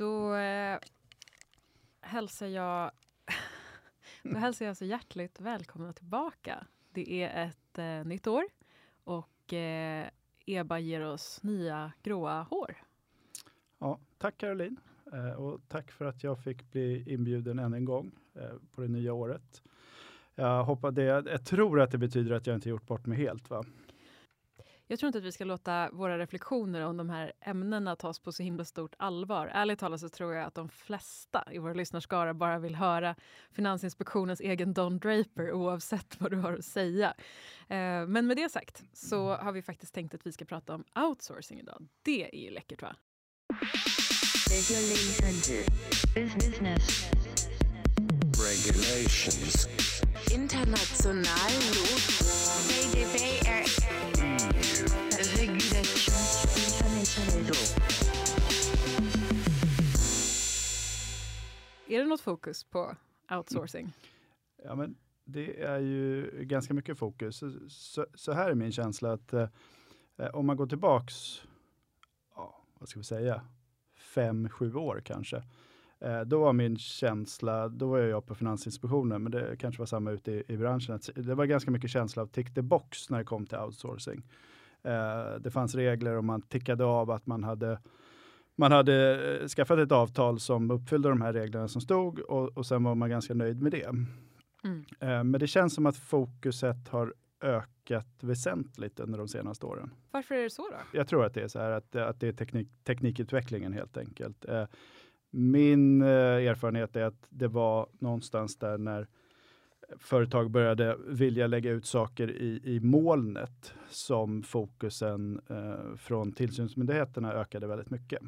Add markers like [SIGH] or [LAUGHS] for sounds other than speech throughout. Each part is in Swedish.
Då eh, hälsar jag [LAUGHS] då hälsar jag så hjärtligt välkomna tillbaka. Det är ett eh, nytt år och eh, Eba ger oss nya gråa hår. Ja, tack Caroline eh, och tack för att jag fick bli inbjuden än en gång eh, på det nya året. Jag, hoppas det, jag tror att det betyder att jag inte gjort bort mig helt. Va? Jag tror inte att vi ska låta våra reflektioner om de här ämnena tas på så himla stort allvar. Ärligt talat så tror jag att de flesta i våra lyssnarskara bara vill höra Finansinspektionens egen Don Draper oavsett vad du har att säga. Eh, men med det sagt så har vi faktiskt tänkt att vi ska prata om outsourcing idag. Det är ju läckert va? Regulations. International. Är det något fokus på outsourcing? Ja, men det är ju ganska mycket fokus. Så, så, så här är min känsla att eh, om man går tillbaks, ja, vad ska vi säga, fem, sju år kanske. Eh, då var min känsla, då var jag på Finansinspektionen, men det kanske var samma ute i, i branschen. Att det var ganska mycket känsla av tick the box när det kom till outsourcing. Eh, det fanns regler och man tickade av att man hade man hade eh, skaffat ett avtal som uppfyllde de här reglerna som stod och, och sen var man ganska nöjd med det. Mm. Eh, men det känns som att fokuset har ökat väsentligt under de senaste åren. Varför är det så då? Jag tror att det är så här att, att det är teknik, teknikutvecklingen helt enkelt. Eh, min erfarenhet är att det var någonstans där när företag började vilja lägga ut saker i, i molnet som fokusen eh, från tillsynsmyndigheterna ökade väldigt mycket.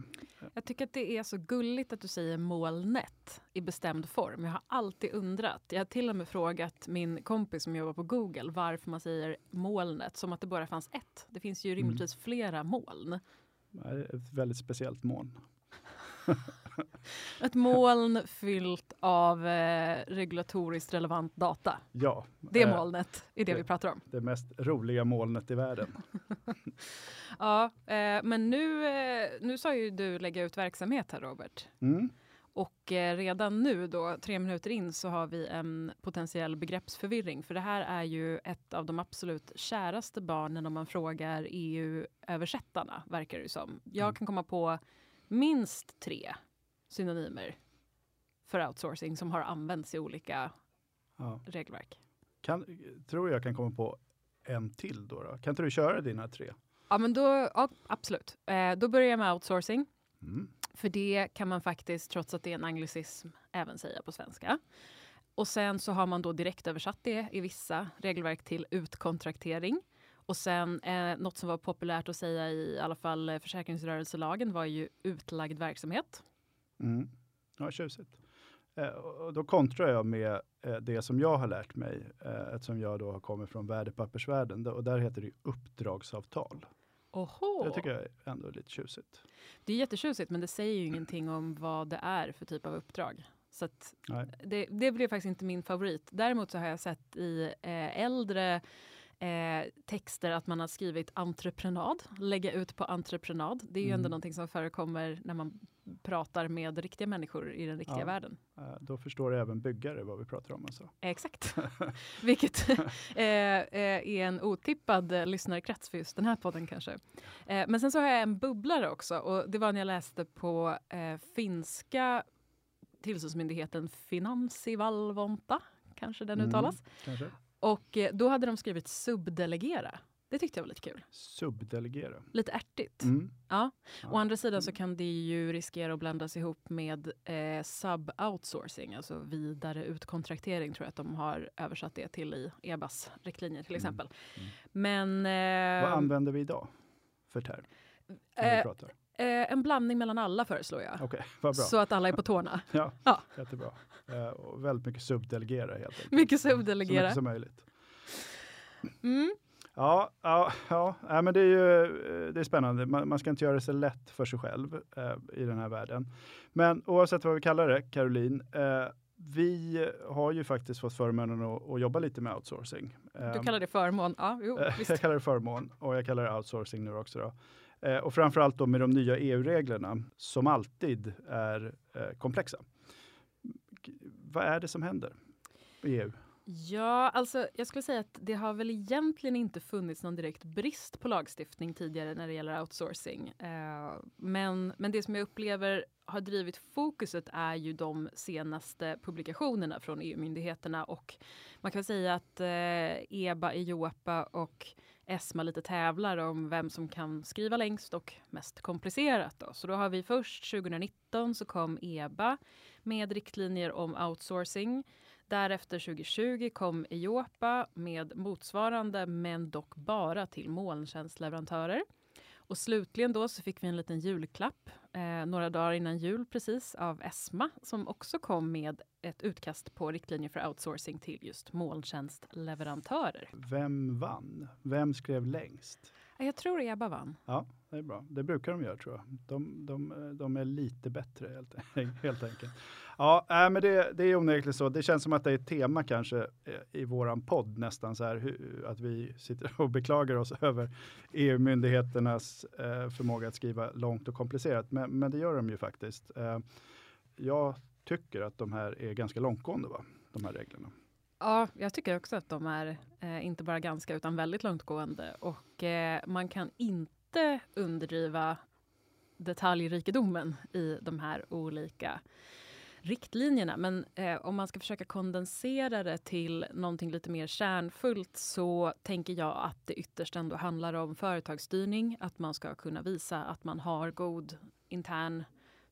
Jag tycker att det är så gulligt att du säger molnet i bestämd form. Jag har alltid undrat. Jag har till och med frågat min kompis som jobbar på Google varför man säger molnet som att det bara fanns ett. Det finns ju rimligtvis flera moln. Det är ett väldigt speciellt moln. [LAUGHS] Ett moln fyllt av eh, regulatoriskt relevant data. Ja, Det eh, molnet är det det- vi pratar om. det mest roliga molnet i världen. [LAUGHS] Ja, eh, men nu, eh, nu sa ju du lägga ut verksamhet här Robert. Mm. Och eh, redan nu då, tre minuter in, så har vi en potentiell begreppsförvirring. För det här är ju ett av de absolut käraste barnen om man frågar EU-översättarna, verkar det som. Jag Mm. kan komma på minst tre synonymer för outsourcing som har använts i olika Ja. regelverk. Kan, tror jag kan komma på en till då, då. Kan inte du köra dina tre? Ja, men då, ja, absolut. Eh, då börjar jag med outsourcing. Mm. För det kan man faktiskt, trots att det är en anglicism, även säga på svenska. Och sen så har man då direkt översatt det i vissa regelverk till utkontraktering. Och sen eh, något som var populärt att säga i alla fall eh, försäkringsrörelselagen var ju utlagd verksamhet. Mm. Ja, tjusigt. Eh, och då kontrar jag med eh, det som jag har lärt mig, eh, eftersom jag då har kommit från värdepappersvärlden. Och där heter det uppdragsavtal. Oho. Det tycker jag är ändå lite tjusigt. Det är jättetjusigt men det säger ju ingenting om vad det är för typ av uppdrag. Så det, det blev faktiskt inte min favorit. Däremot så har jag sett i äldre eh, texter att man har skrivit entreprenad, lägga ut på entreprenad. Det är ju ändå Mm. någonting som förekommer när man pratar med riktiga människor i den riktiga Ja. världen. Eh, då förstår även byggare vad vi pratar om. Alltså. Exakt. [LAUGHS] Vilket eh, eh, är en otippad lyssnarkrets för just den här podden kanske. Men sen så har jag en bubblare också och det var när jag läste på finska tillsynsmyndigheten Finanssivalvonta, kanske den Mm. uttalas. Kanske? Och eh, då hade de skrivit subdelegera. Det tyckte jag var lite kul. Subdelegera. Lite ärtigt. Mm. Ja. Ja. Å andra sidan så kan det ju riskera att blandas ihop med eh, sub-outsourcing, alltså vidare utkontraktering tror jag att de har översatt det till i EBAs riktlinjer till Mm. exempel. Mm. Men eh, Vad använder vi idag för term? När vi eh, pratar? Eh, en blandning mellan alla föreslår jag. Bra. Så att alla är på tårna. [LAUGHS] Ja, Ja. jättebra. Eh, och väldigt mycket subdelegera helt enkelt. Mycket Så subdelegera. mycket som möjligt. Mm. Ja, ja, ja. ja men det är ju eh, det är spännande. Man, man ska inte göra det så lätt för sig själv eh, i den här världen. Men oavsett vad vi kallar det, Caroline, eh, vi har ju faktiskt fått förmånen att, att jobba lite med outsourcing. Du Eh, kallar det förmån? Ja, jo, jag kallar det förmån och jag kallar det outsourcing nu också. Då. Eh, och framförallt då med de nya EU-reglerna som alltid är eh, komplexa. Vad är det som händer i EU? Ja, alltså jag skulle säga att det har väl egentligen inte funnits någon direkt brist på lagstiftning tidigare när det gäller outsourcing. Eh, men, men det som jag upplever har drivit fokuset är ju de senaste publikationerna från EU-myndigheterna och man kan säga att eh, EBA, EIOPA och ESMA lite tävlar om vem som kan skriva längst och mest komplicerat. Då. Så då har vi först 2019 så kom EBA med riktlinjer om outsourcing. Därefter 2020 kom EIOPA med motsvarande men dock bara till molntjänstleverantörer. Och slutligen då så fick vi en liten julklapp eh, några dagar innan jul precis av ESMA som också kom med ett utkast på riktlinjer för outsourcing till just molntjänstleverantörer. Vem vann? Vem skrev längst? Jag tror EBA vann. Ja, det är bra. Det brukar de göra tror jag. De, de, de är lite bättre helt, [LAUGHS] helt enkelt. Ja, äh, men det, det är onekligen så. Det känns som att det är ett tema kanske eh, i våran podd nästan så här hur, att vi sitter [LAUGHS] och beklagar oss över EU-myndigheternas eh, förmåga att skriva långt och komplicerat. Men, men det gör de ju faktiskt. Eh, jag tycker att de här är ganska långtgående, va? de här reglerna. Ja, jag tycker också att de är eh, inte bara ganska utan väldigt långtgående och eh, man kan inte underdriva detaljrikedomen i de här olika riktlinjerna. Men eh, om man ska försöka kondensera det till någonting lite mer kärnfullt så tänker jag att det ytterst ändå handlar om företagsstyrning. Att man ska kunna visa att man har god intern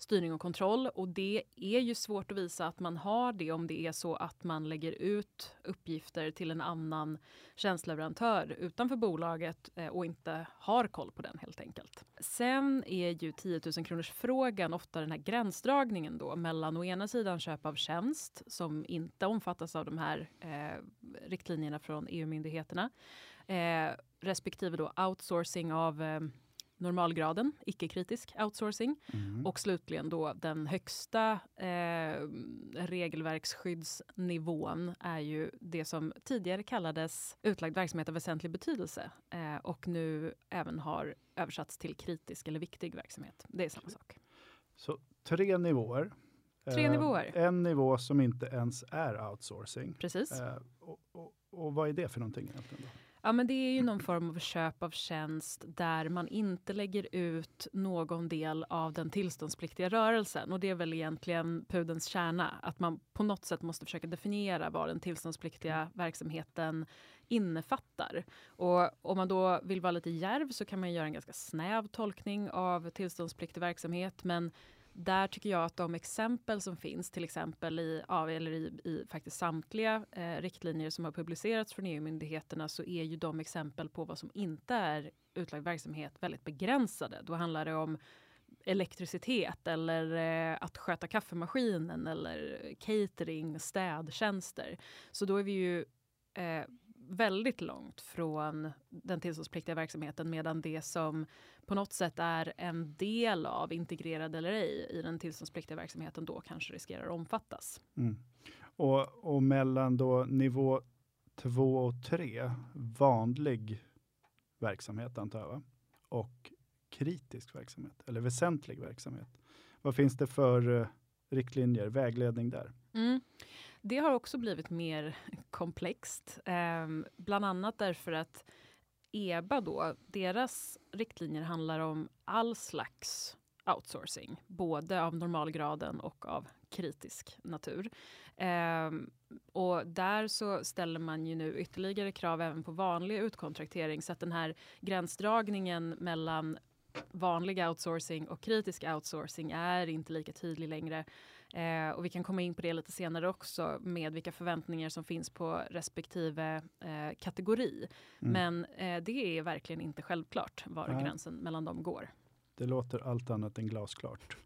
styrning och kontroll. Och det är ju svårt att visa att man har det om det är så att man lägger ut uppgifter till en annan tjänstleverantör utanför bolaget eh, och inte har koll på den helt enkelt. Sen är ju 10 000 kronors frågan ofta den här gränsdragningen då mellan å ena sidan köp av tjänst som inte omfattas av de här eh, riktlinjerna från EU-myndigheterna eh, respektive då outsourcing av eh, normalgraden, icke-kritisk outsourcing. Mm. Och slutligen då den högsta eh, regelverksskyddsnivån är ju det som tidigare kallades utlagd verksamhet av väsentlig betydelse eh, och nu även har översatts till kritisk eller viktig verksamhet. Det är samma sak. Så tre nivåer. Tre Eh, nivåer. En nivå som inte ens är outsourcing. Precis. Eh, och, och, och vad är det för någonting egentligen? Då? Ja, men det är ju någon form av köp av tjänst där man inte lägger ut någon del av den tillståndspliktiga rörelsen. Och det är väl egentligen pudens kärna, att man på något sätt måste försöka definiera vad den tillståndspliktiga verksamheten innefattar. Och om man då vill vara lite järv så kan man göra en ganska snäv tolkning av tillståndspliktig verksamhet. Men där tycker jag att de exempel som finns, till exempel i, ja, eller i, i faktiskt samtliga eh, riktlinjer som har publicerats från EU-myndigheterna, så är ju de exempel på vad som inte är utlagd verksamhet väldigt begränsade. Då handlar det om elektricitet eller eh, att sköta kaffemaskinen eller catering, städtjänster. Så då är vi ju eh, väldigt långt från den tillståndspliktiga verksamheten medan det som på något sätt är en del av, integrerad eller ej, i den tillståndspliktiga verksamheten då kanske riskerar att omfattas. Mm. Och, och mellan då nivå 2 och 3, vanlig verksamhet antar jag, va? och kritisk verksamhet, eller väsentlig verksamhet. Vad finns det för eh, riktlinjer, vägledning där? Mm. Det har också blivit mer komplext, eh, bland annat därför att EBA då, deras riktlinjer handlar om all slags outsourcing, både av normalgraden och av kritisk natur. Eh, och där så ställer man ju nu ytterligare krav även på vanlig utkontraktering så att den här gränsdragningen mellan vanlig outsourcing och kritisk outsourcing är inte lika tydlig längre. Eh, och vi kan komma in på det lite senare också med vilka förväntningar som finns på respektive eh, kategori. Mm. Men eh, det är verkligen inte självklart var Nej. gränsen mellan dem går. Det låter allt annat än glasklart.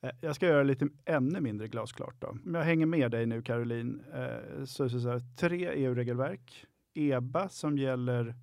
Eh, Jag ska göra lite ännu mindre glasklart. Då. Om jag hänger med dig nu Caroline, eh, så det så här, tre EU-regelverk. EBA som gäller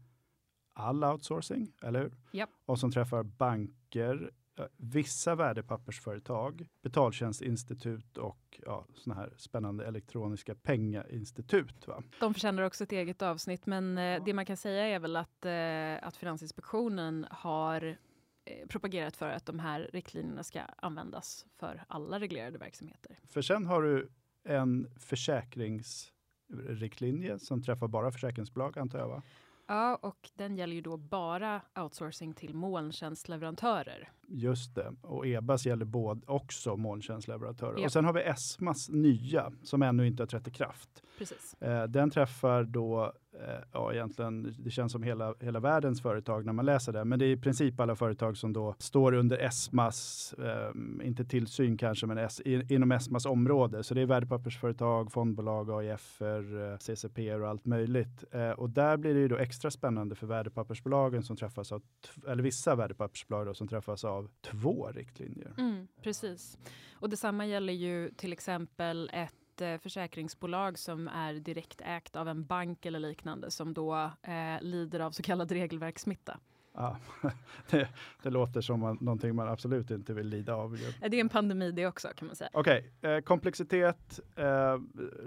all outsourcing, eller hur? Japp. Och som träffar banker, vissa värdepappersföretag, betaltjänstinstitut och ja, såna här spännande elektroniska pengainstitut. Va? De förtjänar också ett eget avsnitt, men eh, det man kan säga är väl att, eh, att Finansinspektionen har eh, propagerat för att de här riktlinjerna ska användas för alla reglerade verksamheter. För sen har du en försäkringsriktlinje som träffar bara försäkringsbolag antar jag va? Ja, och den gäller ju då bara outsourcing till molntjänstleverantörer. Just det, och EBAS gäller både också molntjänstleverantörer. Ja. Och sen har vi ESMAs nya som ännu inte har trätt i kraft. Precis. Eh, den träffar då, Eh, ja egentligen, det känns som hela, hela världens företag när man läser det, men det är i princip alla företag som då står under ESMAs, eh, inte tillsyn kanske, men S, inom ESMAs område. Så det är värdepappersföretag, fondbolag, AIFer, eh, CCP och allt möjligt. Eh, och där blir det ju då extra spännande för värdepappersbolagen som träffas av, eller vissa värdepappersbolag då, som träffas av två riktlinjer. Mm, precis. Och detsamma gäller ju till exempel ett eh, försäkringsbolag som är direkt ägt av en bank eller liknande som då eh, lider av så kallad regelverkssmitta. Ja, [LAUGHS] det, det låter som man, någonting man absolut inte vill lida av. Det är en pandemi det också kan man säga. Okej, eh, komplexitet, eh,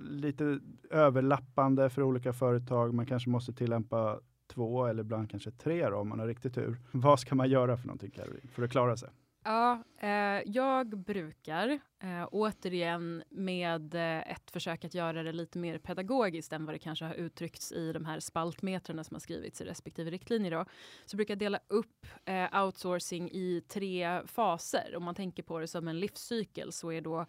lite överlappande för olika företag. Man kanske måste tillämpa två eller ibland kanske tre då, om man har riktigt tur. Vad ska man göra för någonting Caroline, för att klara sig? Ja, eh, jag brukar eh, återigen med eh, ett försök att göra det lite mer pedagogiskt än vad det kanske har uttryckts i de här spaltmetrarna som har skrivits i respektive riktlinjer. Då, så brukar jag dela upp eh, outsourcing i tre faser. Om man tänker på det som en livscykel så är då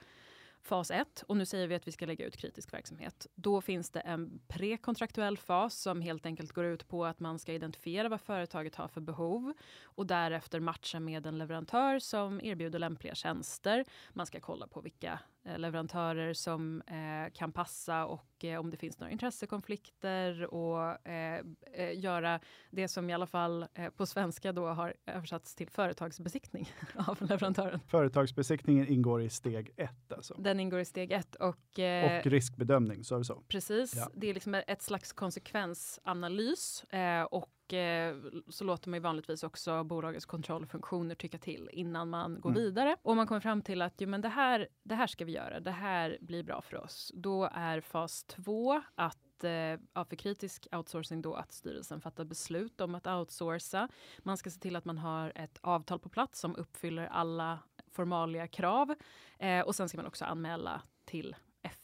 fas 1 och nu säger vi att vi ska lägga ut kritisk verksamhet. Då finns det en prekontraktuell fas som helt enkelt går ut på att man ska identifiera vad företaget har för behov och därefter matcha med en leverantör som erbjuder lämpliga tjänster. Man ska kolla på vilka leverantörer som eh, kan passa och eh, om det finns några intressekonflikter och eh, eh, göra det som i alla fall eh, på svenska då har översatts till företagsbesiktning [LAUGHS] av leverantören. Företagsbesiktningen ingår i steg ett alltså. Den ingår i steg ett och, eh, Och riskbedömning, sa vi så? precis, Ja. det är liksom ett slags konsekvensanalys eh, och eh, så låter man ju vanligtvis också bolagets kontrollfunktioner tycka till innan man går Mm. vidare. Och man kommer fram till att jo, men det, här, det här ska vi göra, det här blir bra för oss. Då är fas två att eh, ja, för kritisk outsourcing då att styrelsen fattar beslut om att outsourca. Man ska se till att man har ett avtal på plats som uppfyller alla formalia krav eh, och sen ska man också anmäla till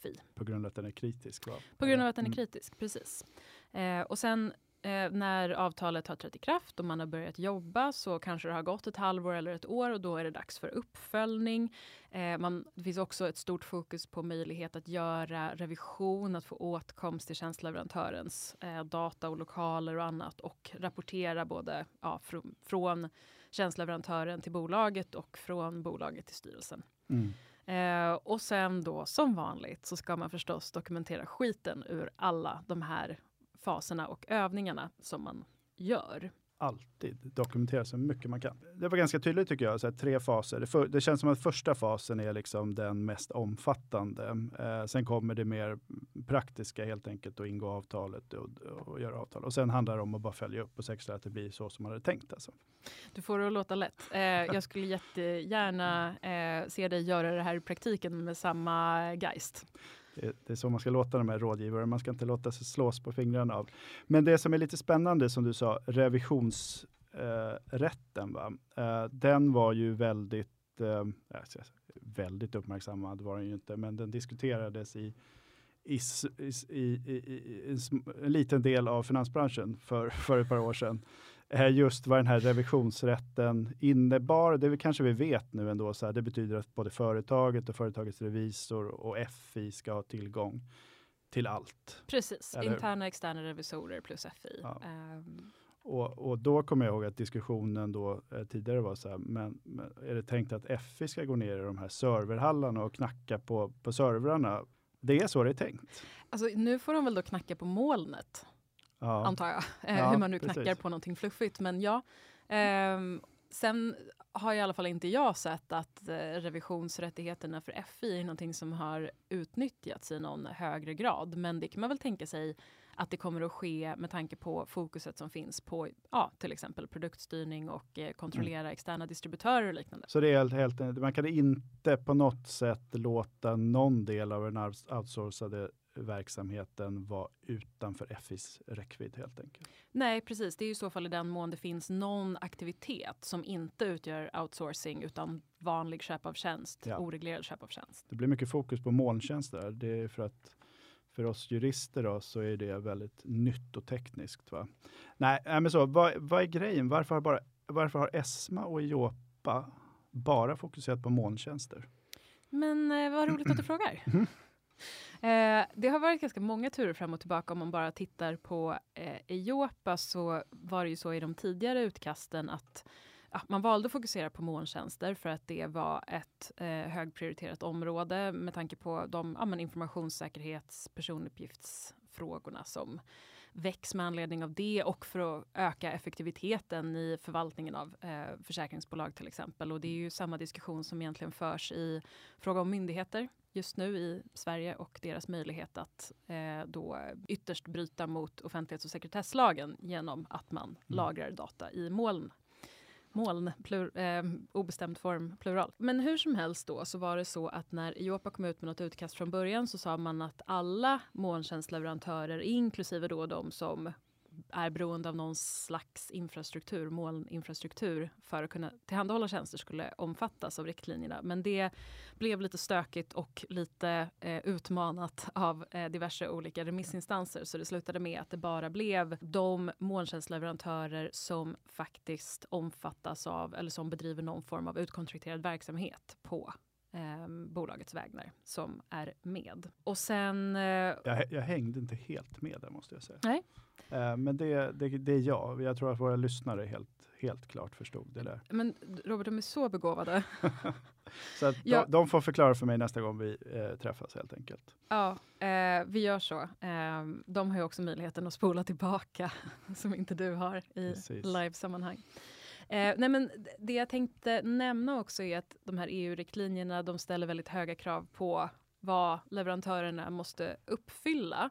FI. På grund av att den är kritisk? Va? På grund av att den är Mm. kritisk, precis. Eh, och sen eh, när avtalet har trätt i kraft och man har börjat jobba så kanske det har gått ett halvår eller ett år och då är det dags för uppföljning. Eh, man, det finns också ett stort fokus på möjlighet att göra revision, att få åtkomst till tjänstleverantörens eh, data och lokaler och annat och rapportera både ja, fr- från tjänstleverantören till bolaget och från bolaget till styrelsen. Mm. Eh, och sen då som vanligt så ska man förstås dokumentera skiten ur alla de här faserna och övningarna som man gör. alltid dokumentera så mycket man kan. Det var ganska tydligt tycker jag, så tre faser. Det, för, det känns som att första fasen är liksom den mest omfattande. Eh, sen kommer det mer praktiska helt enkelt att ingå avtalet och, och göra avtal. Och sen handlar det om att bara följa upp och säkerställa att det blir så som man hade tänkt. Alltså. Du får det att låta lätt. Eh, jag skulle jättegärna eh, se dig göra det här i praktiken med samma geist. Eh, det, är så man ska låta de här rådgivarna. Man ska inte låta sig slås på fingrarna av. Men det som är lite spännande som du sa, revisionsrätten. va? Eh, den var ju väldigt, eh, väldigt uppmärksammad var den ju inte, men den diskuterades i i, i, i, i, en, en liten del av finansbranschen för, för ett par år sedan. Just vad den här revisionsrätten innebar, det kanske vi vet nu ändå, så här, det betyder att både företaget och företagets revisor och FI ska ha tillgång till allt. Precis, Eller interna och externa revisorer plus FI. Ja. Ehm, Och, och då kommer jag ihåg att diskussionen då eh, tidigare var så här, men, men är det tänkt att FI ska gå ner i de här serverhallarna och knacka på, på servrarna? Det är så det är tänkt. alltså, nu får de väl då knacka på molnet, Ja. antar jag. Eh, Ja, hur man nu precis. knackar på någonting fluffigt. Men ja. Ehm, sen har i alla fall inte jag sett att eh, revisionsrättigheterna för FI är någonting som har utnyttjats i någon högre grad. Men det kan man väl tänka sig att det kommer att ske med tanke på fokuset som finns på ja, till exempel produktstyrning och eh, kontrollera Mm. externa distributörer och liknande. Så det är helt, helt, man kan inte på något sätt låta någon del av den outs- outsourcade verksamheten vara utanför FIs räckvidd helt enkelt. Nej, precis. Det är i så fall i den mån det finns någon aktivitet som inte utgör outsourcing utan vanlig köp av tjänst, Ja. oreglerad köp av tjänst. Det blir mycket fokus på molntjänster. Det är för att för oss jurister då, så är det väldigt nytt och tekniskt. Va? Nej, men så, vad, vad är grejen? Varför har, bara, varför har ESMA och Jopa bara fokuserat på molntjänster? Men eh, vad roligt att du [CLEARS THROAT] frågar. Eh, det har varit ganska många turer fram och tillbaka om man bara tittar på eh, Eiopa så var det ju så i de tidigare utkasten att man valde att fokusera på molntjänster för att det var ett eh, högprioriterat område med tanke på de ja, men informationssäkerhets personuppgiftsfrågorna som väcks med anledning av det och för att öka effektiviteten i förvaltningen av eh, försäkringsbolag till exempel. Och det är ju samma diskussion som egentligen förs i fråga om myndigheter just nu i Sverige och deras möjlighet att eh, då ytterst bryta mot offentlighets och sekretesslagen genom att man lagrar data i moln. Moln, plur, eh, obestämd form, plural. Men hur som helst då så var det så att när Iopa kom ut med något utkast från början så sa man att alla molntjänstleverantörer, inklusive då de som är beroende av någon slags infrastruktur, molninfrastruktur för att kunna tillhandahålla tjänster skulle omfattas av riktlinjerna. Men det blev lite stökigt och lite eh, utmanat av eh, diverse olika remissinstanser så det slutade med att det bara blev de molntjänstleverantörer som faktiskt omfattas av eller som bedriver någon form av utkontrakterad verksamhet på eh, bolagets vägnar som är med. Och sen eh, Jag, jag hängde inte helt med där måste jag säga. Nej. Eh, men det, det, det är jag. Jag tror att våra lyssnare helt, helt klart förstod det där. Men Robert, de är så begåvade. [LAUGHS] Så att Ja. de, de får förklara för mig nästa gång vi eh, träffas helt enkelt. Ja, eh, vi gör så. Eh, de har ju också möjligheten att spola tillbaka, [LAUGHS] som inte du har i livesammanhang. Eh, nej men det jag tänkte nämna också är att de här EU-riktlinjerna de ställer väldigt höga krav på vad leverantörerna måste uppfylla.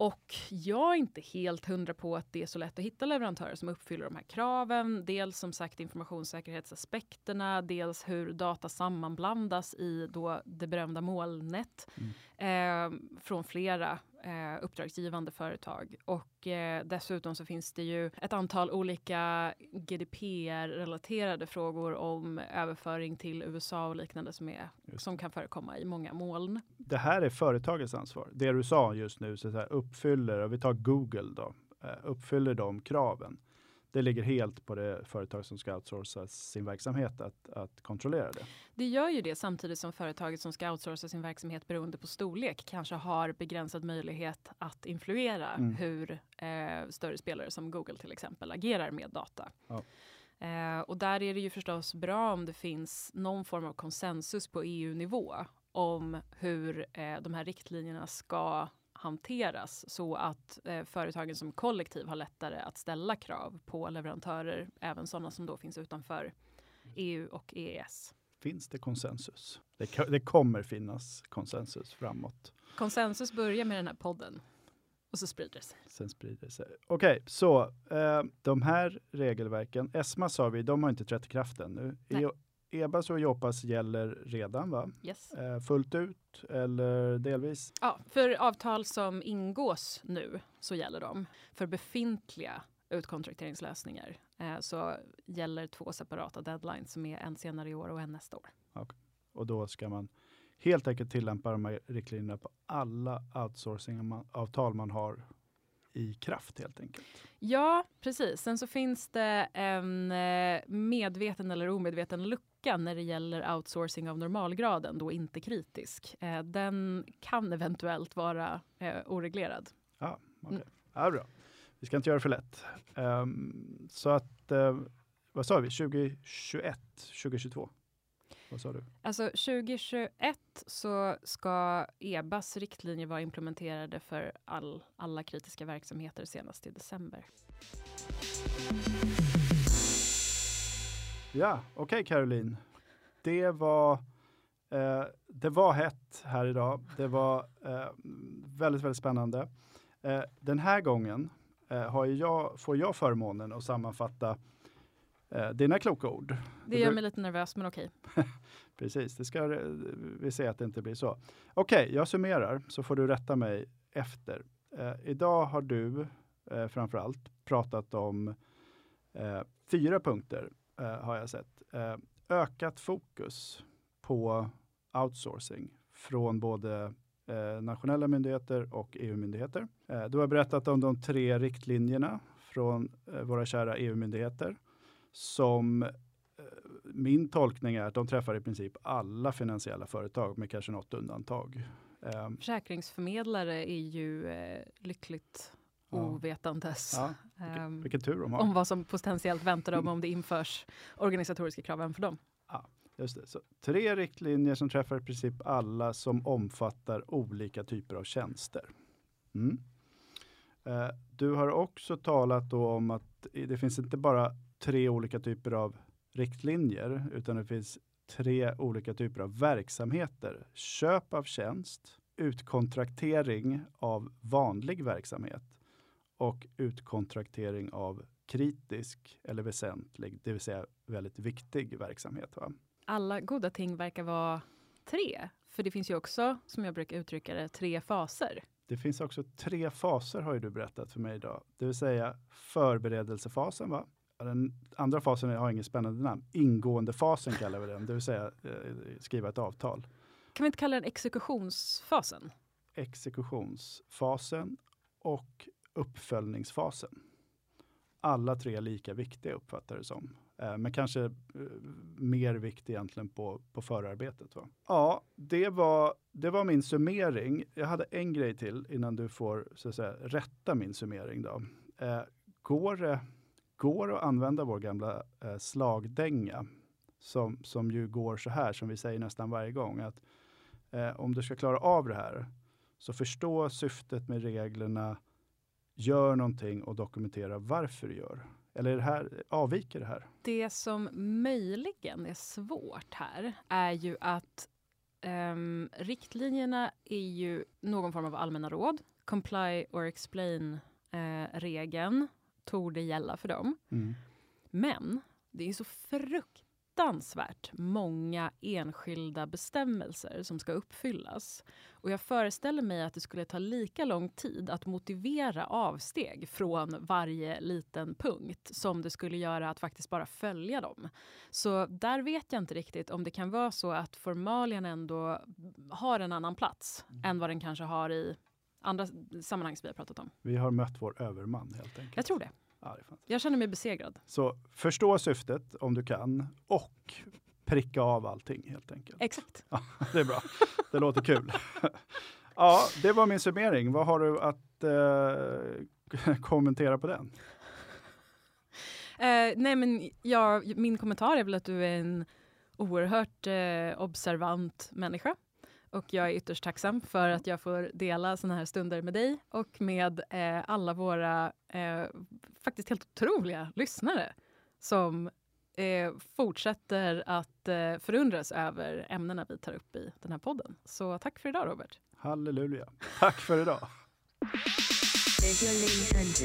Och jag är inte helt hundra på att det är så lätt att hitta leverantörer som uppfyller de här kraven. Dels som sagt informationssäkerhetsaspekterna, dels hur data sammanblandas i då det berömda molnet mm eh, från flera eh, uppdragsgivande företag. Och eh, dessutom så finns det ju ett antal olika GDPR-relaterade frågor om överföring till USA och liknande som, är, Just. som kan förekomma i många moln. Det här är företagets ansvar. Det du sa just nu, så så här, uppfyller, och vi tar Google då, eh, uppfyller de kraven. Det ligger helt på det företag som ska outsourca sin verksamhet att, att kontrollera det. Det gör ju det samtidigt som företaget som ska outsourca sin verksamhet beroende på storlek kanske har begränsad möjlighet att influera Mm. hur eh, större spelare som Google till exempel agerar med data. Ja. Eh, och där är det ju förstås bra om det finns någon form av konsensus på EU-nivå om hur eh, de här riktlinjerna ska hanteras så att eh, företagen som kollektiv har lättare att ställa krav på leverantörer, även sådana som då finns utanför EU och EES. Finns det konsensus? Det, det kommer finnas konsensus framåt. Konsensus börjar med den här podden och så sprider det sig. Sen sprider det sig. Okej, så eh, de här regelverken, ESMA sa vi, de har inte trätt i kraft ännu. EBAS och Jopas gäller redan, va? Yes. Eh, fullt ut eller delvis? Ja, för avtal som ingås nu så gäller de. För befintliga utkontrakteringslösningar eh, så gäller två separata deadlines som är en senare i år och en nästa år. Och då ska man helt enkelt tillämpa de här riktlinjerna på alla outsourcing-avtal man har i kraft helt enkelt. Ja, precis. Sen så finns det en eh, medveten eller omedveten lucka när det gäller outsourcing av normalgraden, då inte kritisk. Eh, Den kan eventuellt vara eh, oreglerad. Ja, okej. Mm. Ja, bra. Vi ska inte göra det för lätt. Ehm, så att, eh, vad sa vi, 2021, 2022? Vad sa du? Alltså 2021 så ska EBAs riktlinjer vara implementerade för all, alla kritiska verksamheter senast i december. Ja, okej Caroline. Det var, eh, det var hett här idag. Det var eh, väldigt, väldigt spännande. Eh, den här gången eh, har jag, får jag förmånen att sammanfatta Eh, dina kloka ord. Det gör mig lite nervös, men okej. [LAUGHS] Precis, det ska vi se att det inte blir så. Okej, jag summerar så får du rätta mig efter. Eh, idag har du eh, framför allt pratat om fyra punkter eh, har jag sett. Eh, ökat fokus på outsourcing från både eh, nationella myndigheter och EU-myndigheter. Eh, du har berättat om de tre riktlinjerna från eh, våra kära EU-myndigheter som eh, min tolkning är att de träffar i princip alla finansiella företag med kanske något undantag. Eh, Försäkringsförmedlare är ju eh, lyckligt ovetandes ja, vilken, ehm, vilken tur de har. om vad som potentiellt väntar dem om det införs organisatoriska krav även för dem. Just det. Så, tre riktlinjer som träffar i princip alla som omfattar olika typer av tjänster. Mm. Eh, du har också talat om att det finns inte bara tre olika typer av riktlinjer, utan det finns tre olika typer av verksamheter. Köp av tjänst, utkontraktering av vanlig verksamhet och utkontraktering av kritisk eller väsentlig, det vill säga väldigt viktig verksamhet. Va? Alla goda ting verkar vara tre. För det finns ju också, som jag brukar uttrycka det, tre faser. Det finns också tre faser har ju du berättat för mig idag. Det vill säga förberedelsefasen. Va? Den andra fasen har inget spännande namn. Ingående fasen kallar vi den, det vill säga eh, skriva ett avtal. Kan vi inte kalla den exekutionsfasen? Exekutionsfasen och uppföljningsfasen. Alla tre är lika viktiga uppfattar det som. Eh, men kanske eh, mer vikt egentligen på, på förarbetet. Va? Ja, det var, det var min summering. Jag hade en grej till innan du får så att säga, rätta min summering. Då. Eh, går, det, går det att använda vår gamla eh, slagdänga som, som ju går så här, som vi säger nästan varje gång, att eh, om du ska klara av det här, så förstå syftet med reglerna, gör någonting och dokumentera varför du gör. Eller det här, avviker det här? Det som möjligen är svårt här är ju att ehm, riktlinjerna är ju någon form av allmänna råd. Comply or explain-regeln torde gälla för dem. Men det är så fruktansvärt många enskilda bestämmelser som ska uppfyllas. Och jag föreställer mig att det skulle ta lika lång tid att motivera avsteg från varje liten punkt som det skulle göra att faktiskt bara följa dem. Så där vet jag inte riktigt om det kan vara så att formalien ändå har en annan plats än vad den kanske har i andra sammanhang som vi har pratat om. Vi har mött vår överman helt enkelt. Jag tror det. Ja, det fantastiskt. Jag känner mig besegrad. Så förstå syftet om du kan och pricka av allting helt enkelt. Exakt. [LAUGHS] Det är bra. Det låter kul. Ja, det var min summering. Vad har du att eh, [LAUGHS] kommentera på den? Eh, nej men ja, min kommentar är väl att du är en oerhört eh, observant människa. Och jag är ytterst tacksam för att jag får dela såna här stunder med dig och med eh, alla våra eh, faktiskt helt otroliga lyssnare som eh, fortsätter att eh, förundras över ämnena vi tar upp i den här podden. Så tack för idag Robert. Halleluja. Tack för idag. Regulations.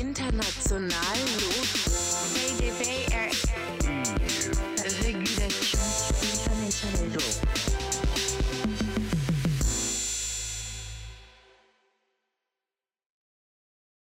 International Regulations. Central.